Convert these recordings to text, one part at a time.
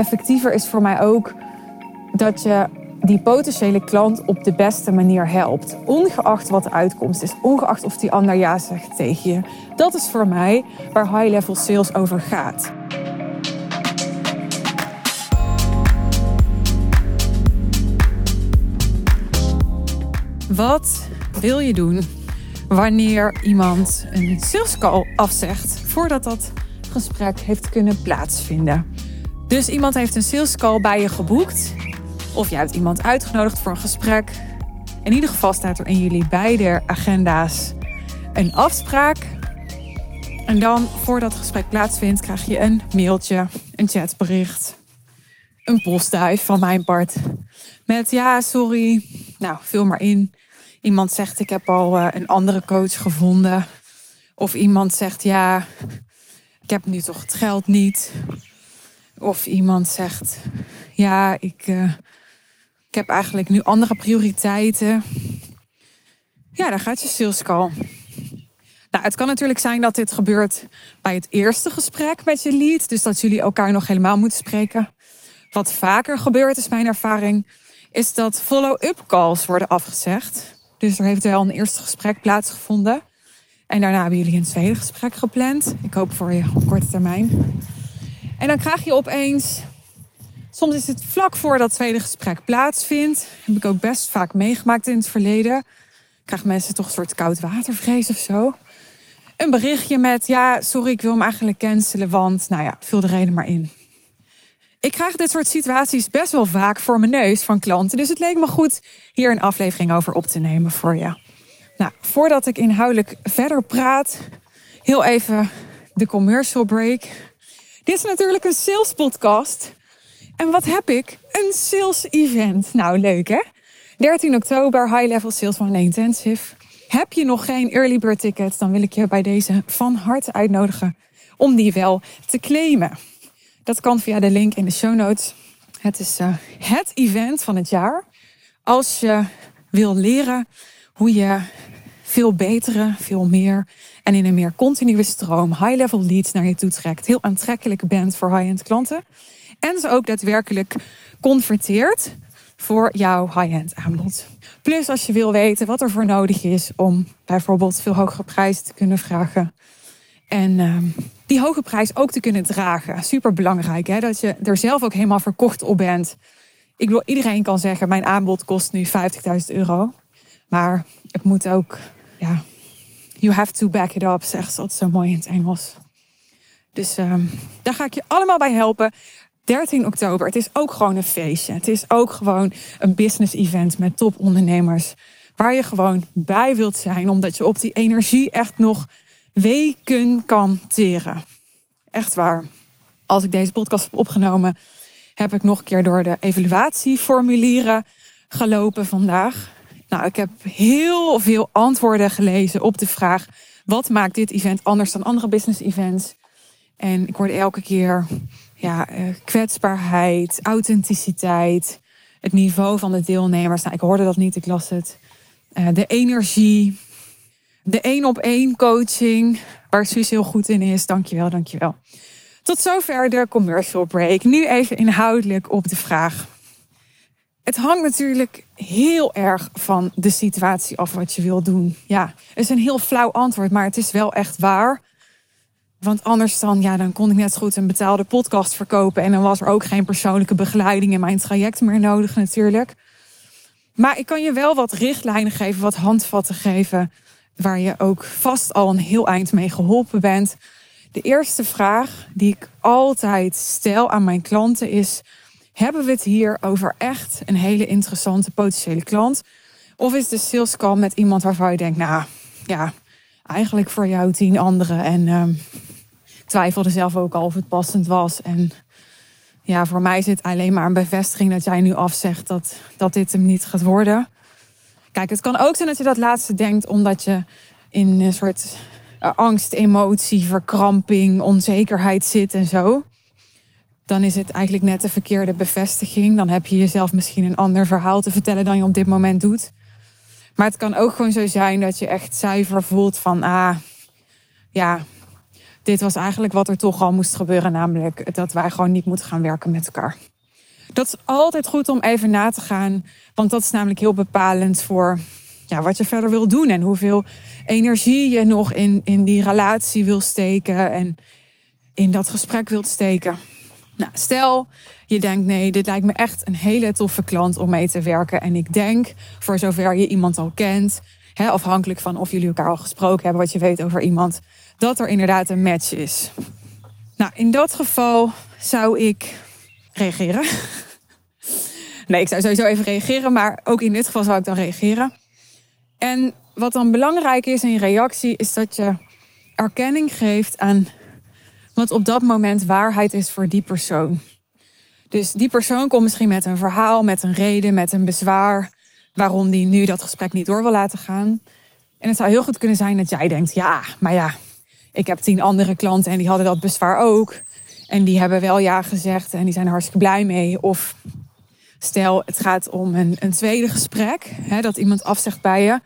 effectiever is voor mij ook dat je die potentiële klant op de beste manier helpt. Ongeacht wat de uitkomst is, ongeacht of die ander ja zegt tegen je. Dat is voor mij waar high-level sales over gaat. Wat wil je doen wanneer iemand een sales call afzegt voordat dat gesprek heeft kunnen plaatsvinden? Dus iemand heeft een sales call bij je geboekt of je hebt iemand uitgenodigd voor een gesprek. In ieder geval staat er in jullie beide agenda's een afspraak. En dan, voordat het gesprek plaatsvindt, krijg je een mailtje, een chatbericht, een postduif van mijn part. Met ja, sorry. Nou, vul maar in. Iemand zegt: Ik heb al uh, een andere coach gevonden. Of iemand zegt: Ja, ik heb nu toch het geld niet. Of iemand zegt: Ja, ik, uh, ik heb eigenlijk nu andere prioriteiten. Ja, dan gaat je sales call. Nou, het kan natuurlijk zijn dat dit gebeurt bij het eerste gesprek met je lead. Dus dat jullie elkaar nog helemaal moeten spreken. Wat vaker gebeurt, is mijn ervaring, is dat follow-up calls worden afgezegd. Dus er heeft wel een eerste gesprek plaatsgevonden. En daarna hebben jullie een tweede gesprek gepland. Ik hoop voor je op korte termijn. En dan krijg je opeens Soms is het vlak voor dat tweede gesprek plaatsvindt. Heb ik ook best vaak meegemaakt in het verleden. Krijgen mensen toch een soort koud watervrees of zo. Een berichtje met, ja, sorry, ik wil hem eigenlijk cancelen, want, nou ja, vul de reden maar in. Ik krijg dit soort situaties best wel vaak voor mijn neus van klanten. Dus het leek me goed hier een aflevering over op te nemen voor je. Nou, voordat ik inhoudelijk verder praat, heel even de commercial break. Dit is natuurlijk een sales podcast. En wat heb ik? Een sales event. Nou, leuk hè? 13 oktober, High Level Sales van Intensive. Heb je nog geen early bird tickets, dan wil ik je bij deze van harte uitnodigen om die wel te claimen. Dat kan via de link in de show notes. Het is uh, het event van het jaar. Als je wil leren hoe je veel betere, veel meer en in een meer continue stroom high-level leads naar je toe trekt. Heel aantrekkelijk bent voor high-end klanten en ze ook daadwerkelijk converteert voor jouw high-end aanbod. Plus als je wil weten wat er voor nodig is om bijvoorbeeld veel hogere prijzen te kunnen vragen. En uh, die hoge prijs ook te kunnen dragen. Super belangrijk hè? dat je er zelf ook helemaal verkocht op bent. Ik wil iedereen kan zeggen, mijn aanbod kost nu 50.000 euro. Maar het moet ook, ja, you have to back it up, zegt ze altijd zo mooi in het Engels. Dus uh, daar ga ik je allemaal bij helpen. 13 oktober, het is ook gewoon een feestje. Het is ook gewoon een business event met topondernemers. Waar je gewoon bij wilt zijn, omdat je op die energie echt nog weken kan teren. Echt waar. Als ik deze podcast heb opgenomen, heb ik nog een keer door de evaluatieformulieren gelopen vandaag. Nou, ik heb heel veel antwoorden gelezen op de vraag: wat maakt dit event anders dan andere business events? En ik hoorde elke keer ja, eh, kwetsbaarheid, authenticiteit, het niveau van de deelnemers. Nou, ik hoorde dat niet, ik las het. Uh, de energie, de één op één coaching, waar Suus heel goed in is. Dankjewel, dankjewel. Tot zover de commercial break. Nu even inhoudelijk op de vraag. Het hangt natuurlijk heel erg van de situatie af wat je wil doen. Ja, is een heel flauw antwoord, maar het is wel echt waar. Want anders dan, ja, dan kon ik net goed een betaalde podcast verkopen. En dan was er ook geen persoonlijke begeleiding in mijn traject meer nodig natuurlijk. Maar ik kan je wel wat richtlijnen geven, wat handvatten geven. Waar je ook vast al een heel eind mee geholpen bent. De eerste vraag die ik altijd stel aan mijn klanten is: hebben we het hier over echt een hele interessante potentiële klant? Of is de sales call met iemand waarvan je denkt, nou ja, eigenlijk voor jou tien anderen. En um, twijfelde zelf ook al of het passend was. En ja, voor mij zit alleen maar een bevestiging dat jij nu afzegt dat, dat dit hem niet gaat worden. Kijk, het kan ook zijn dat je dat laatste denkt omdat je in een soort uh, angst, emotie, verkramping, onzekerheid zit en zo. Dan is het eigenlijk net de verkeerde bevestiging. Dan heb je jezelf misschien een ander verhaal te vertellen dan je op dit moment doet. Maar het kan ook gewoon zo zijn dat je echt zuiver voelt van, ah, ja, dit was eigenlijk wat er toch al moest gebeuren, namelijk dat wij gewoon niet moeten gaan werken met elkaar. Dat is altijd goed om even na te gaan, want dat is namelijk heel bepalend voor ja, wat je verder wil doen en hoeveel energie je nog in, in die relatie wil steken en in dat gesprek wilt steken. Nou, stel je denkt nee, dit lijkt me echt een hele toffe klant om mee te werken. En ik denk, voor zover je iemand al kent, hè, afhankelijk van of jullie elkaar al gesproken hebben, wat je weet over iemand, dat er inderdaad een match is. Nou, in dat geval zou ik reageren. Nee, ik zou sowieso even reageren, maar ook in dit geval zou ik dan reageren. En wat dan belangrijk is in reactie, is dat je erkenning geeft aan wat op dat moment waarheid is voor die persoon. Dus die persoon komt misschien met een verhaal, met een reden, met een bezwaar waarom die nu dat gesprek niet door wil laten gaan. En het zou heel goed kunnen zijn dat jij denkt, ja, maar ja, ik heb tien andere klanten en die hadden dat bezwaar ook. En die hebben wel ja gezegd en die zijn hartstikke blij mee. Of stel, het gaat om een, een tweede gesprek, hè, dat iemand afzegt bij je.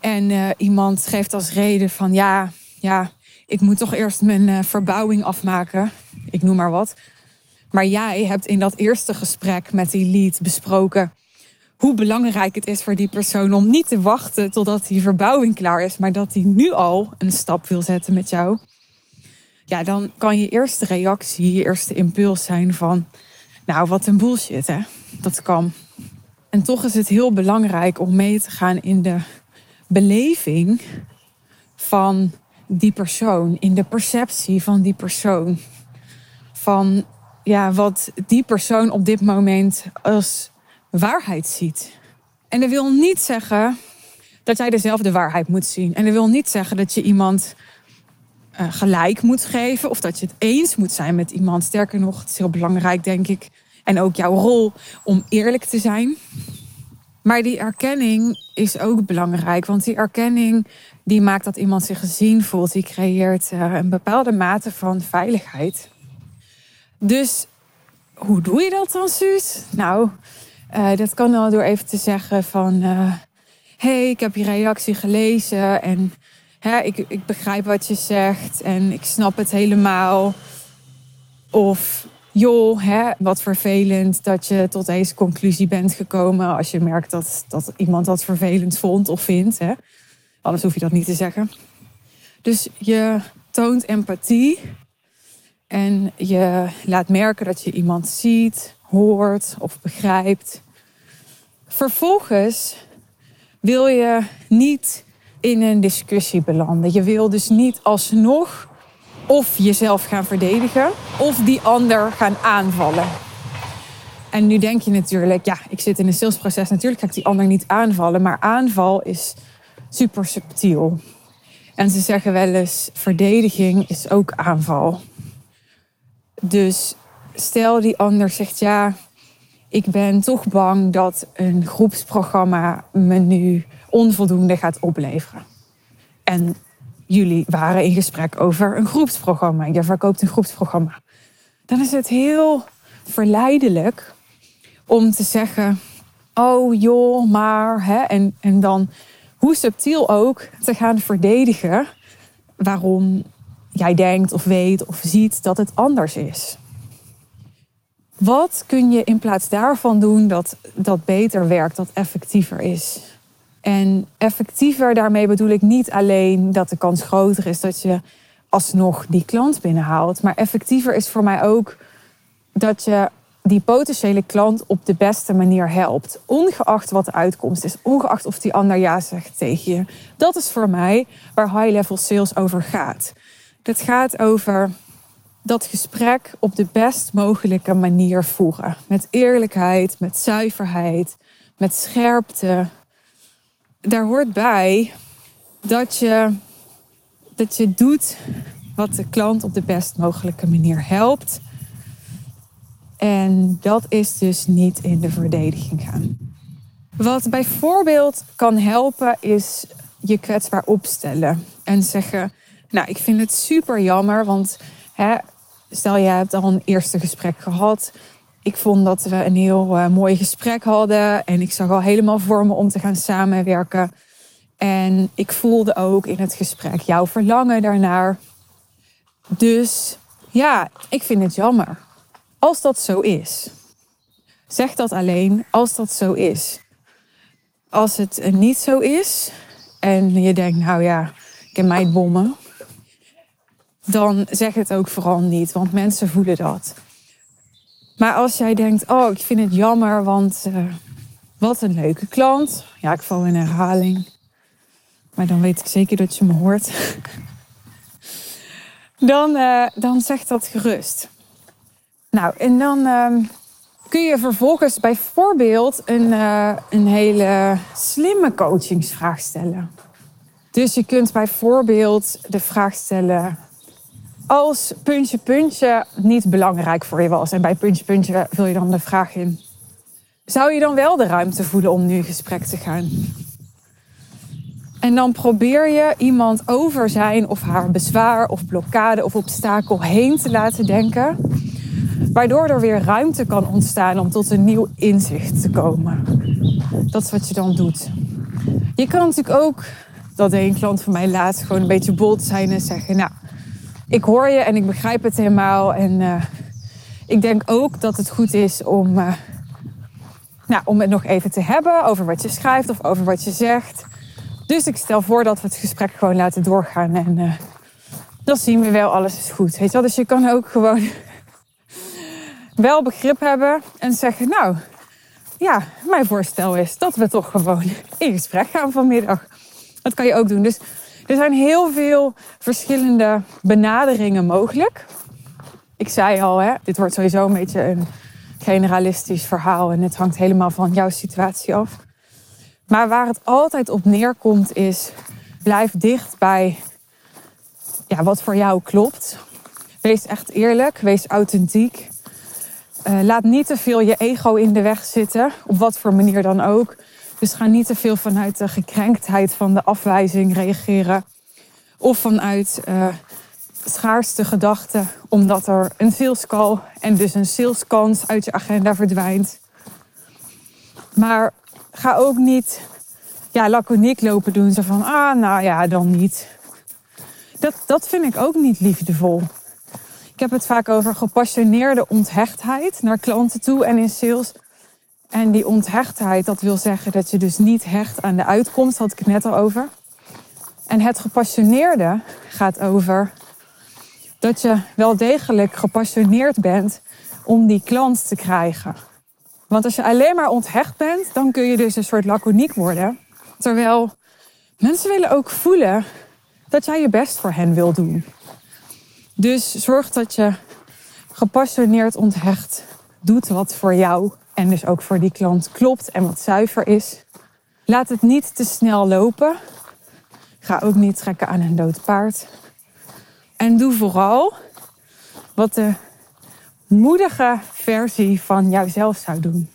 En uh, iemand geeft als reden van ja, ja, ik moet toch eerst mijn uh, verbouwing afmaken. Ik noem maar wat. Maar jij hebt in dat eerste gesprek met die lead besproken hoe belangrijk het is voor die persoon om niet te wachten totdat die verbouwing klaar is, maar dat hij nu al een stap wil zetten met jou. Ja, dan kan je eerste reactie, je eerste impuls zijn van, nou wat een bullshit hè. Dat kan. En toch is het heel belangrijk om mee te gaan in de beleving van die persoon, in de perceptie van die persoon. Van ja, wat die persoon op dit moment als waarheid ziet. En dat wil niet zeggen dat jij dezelfde waarheid moet zien. En dat wil niet zeggen dat je iemand uh, gelijk moet geven of dat je het eens moet zijn met iemand. Sterker nog, het is heel belangrijk, denk ik. En ook jouw rol om eerlijk te zijn. Maar die erkenning is ook belangrijk, want die erkenning die maakt dat iemand zich gezien voelt. Die creëert uh, een bepaalde mate van veiligheid. Dus hoe doe je dat dan, Suus? Nou, uh, dat kan al door even te zeggen van... Uh, hey, ik heb je reactie gelezen en hè, ik, ik begrijp wat je zegt en ik snap het helemaal. Of joh, hè, wat vervelend dat je tot deze conclusie bent gekomen. Als je merkt dat, dat iemand dat vervelend vond of vindt. Hè. Anders hoef je dat niet te zeggen. Dus je toont empathie. En je laat merken dat je iemand ziet, hoort of begrijpt. Vervolgens wil je niet in een discussie belanden. Je wil dus niet alsnog of jezelf gaan verdedigen of die ander gaan aanvallen. En nu denk je natuurlijk, ja, ik zit in een salesproces, natuurlijk ga ik die ander niet aanvallen, maar aanval is super subtiel. En ze zeggen wel eens, verdediging is ook aanval. Dus stel die ander zegt, ja, ik ben toch bang dat een groepsprogramma me nu onvoldoende gaat opleveren. En jullie waren in gesprek over een groepsprogramma. Je verkoopt een groepsprogramma. Dan is het heel verleidelijk om te zeggen: Oh joh, maar. Hè? En, en dan, hoe subtiel ook, te gaan verdedigen waarom jij denkt of weet of ziet dat het anders is. Wat kun je in plaats daarvan doen dat, dat beter werkt, dat effectiever is? En effectiever, daarmee bedoel ik niet alleen dat de kans groter is dat je alsnog die klant binnenhaalt. Maar effectiever is voor mij ook dat je die potentiële klant op de beste manier helpt. Ongeacht wat de uitkomst is. Ongeacht of die ander ja zegt tegen je. Dat is voor mij waar high-level sales over gaat. Het gaat over dat gesprek op de best mogelijke manier voeren. Met eerlijkheid, met zuiverheid, met scherpte, daar hoort bij dat je, dat je doet wat de klant op de best mogelijke manier helpt. En dat is dus niet in de verdediging gaan. Wat bijvoorbeeld kan helpen is je kwetsbaar opstellen en zeggen: Nou, ik vind het super jammer, want hè, stel je hebt al een eerste gesprek gehad ik vond dat we een heel uh, mooi gesprek hadden. En ik zag al helemaal voor me om te gaan samenwerken. En ik voelde ook in het gesprek jouw verlangen daarnaar. Dus ja, ik vind het jammer. Als dat zo is. Zeg dat alleen als dat zo is. Als het niet zo is en je denkt, nou ja, ik heb mij bommen. Dan zeg het ook vooral niet, want mensen voelen dat. Maar als jij denkt, oh, ik vind het jammer, want uh, wat een leuke klant. Ja, ik val in herhaling. Maar dan weet ik zeker dat je me hoort. dan, uh, dan zeg dat gerust. Nou, en dan uh, kun je vervolgens bijvoorbeeld een, uh, een hele slimme coachingsvraag stellen. Dus je kunt bijvoorbeeld de vraag stellen: als puntje puntje niet belangrijk voor je was, en bij puntje puntje vul je dan de vraag in: zou je dan wel de ruimte voelen om nu in gesprek te gaan? En dan probeer je iemand over zijn of haar bezwaar of blokkade of obstakel heen te laten denken. Waardoor er weer ruimte kan ontstaan om tot een nieuw inzicht te komen. Dat is wat je dan doet. Je kan natuurlijk ook, dat deed een klant van mij laatst, gewoon een beetje bold zijn en zeggen: Nou, ik hoor je en ik begrijp het helemaal. En uh, ik denk ook dat het goed is om, uh, nou, om het nog even te hebben over wat je schrijft of over wat je zegt. Dus ik stel voor dat we het gesprek gewoon laten doorgaan. En uh, dan zien we wel, alles is goed. Weet je wel? Dus je kan ook gewoon wel begrip hebben en zeggen: Nou, ja, mijn voorstel is dat we toch gewoon in gesprek gaan vanmiddag. Dat kan je ook doen. Dus er zijn heel veel verschillende benaderingen mogelijk. Ik zei al, hè, dit wordt sowieso een beetje een generalistisch verhaal en het hangt helemaal van jouw situatie af. Maar waar het altijd op neerkomt is, blijf dicht bij ja, wat voor jou klopt. Wees echt eerlijk, wees authentiek. Uh, laat niet te veel je ego in de weg zitten, op wat voor manier dan ook. Dus ga niet te veel vanuit de gekrenktheid van de afwijzing reageren. Of vanuit uh, schaarste gedachten, omdat er een sales call en dus een saleskans uit je agenda verdwijnt. Maar ga ook niet ja, laconiek lopen doen. Zo van, ah, nou ja, dan niet. Dat, dat vind ik ook niet liefdevol. Ik heb het vaak over gepassioneerde onthechtheid naar klanten toe en in sales. En die onthechtheid, dat wil zeggen dat je dus niet hecht aan de uitkomst, had ik het net al over. En het gepassioneerde gaat over dat je wel degelijk gepassioneerd bent om die klant te krijgen. Want als je alleen maar onthecht bent, dan kun je dus een soort laconiek worden. Terwijl mensen willen ook voelen dat jij je best voor hen wil doen. Dus zorg dat je gepassioneerd onthecht doet wat voor jou en dus ook voor die klant klopt en wat zuiver is. Laat het niet te snel lopen. Ga ook niet trekken aan een dood paard. En doe vooral wat de moedige versie van jouzelf zou doen.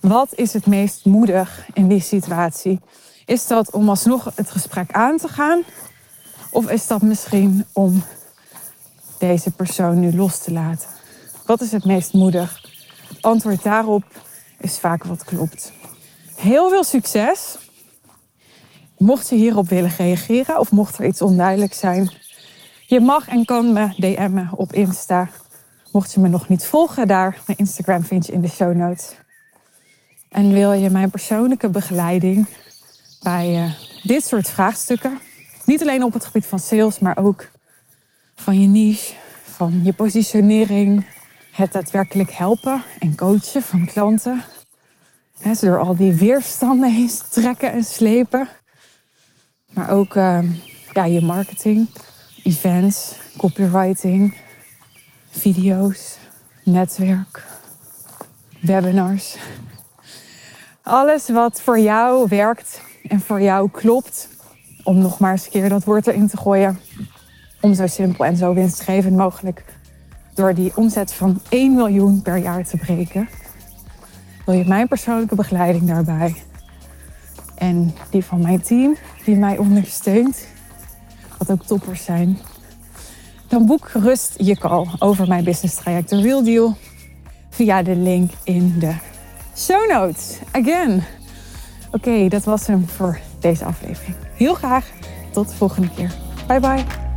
Wat is het meest moedig in die situatie? Is dat om alsnog het gesprek aan te gaan? Of is dat misschien om deze persoon nu los te laten? Wat is het meest moedig? Antwoord daarop is vaak wat klopt. Heel veel succes. Mocht je hierop willen reageren of mocht er iets onduidelijk zijn, je mag en kan me DM'en op Insta. Mocht je me nog niet volgen daar, mijn Instagram vind je in de show notes. En wil je mijn persoonlijke begeleiding bij uh, dit soort vraagstukken, niet alleen op het gebied van sales, maar ook van je niche, van je positionering, het daadwerkelijk helpen en coachen van klanten. He, door al die weerstanden heen trekken en slepen. Maar ook uh, ja, je marketing, events, copywriting, video's, netwerk, webinars. Alles wat voor jou werkt en voor jou klopt. Om nog maar eens een keer dat woord erin te gooien. Om zo simpel en zo winstgevend mogelijk door die omzet van 1 miljoen per jaar te breken. Wil je mijn persoonlijke begeleiding daarbij? En die van mijn team, die mij ondersteunt, wat ook toppers zijn. Dan boek gerust je call over mijn business traject, de Real Deal, via de link in de show notes. Again. Oké, dat was hem voor deze aflevering. Heel graag tot de volgende keer. Bye bye.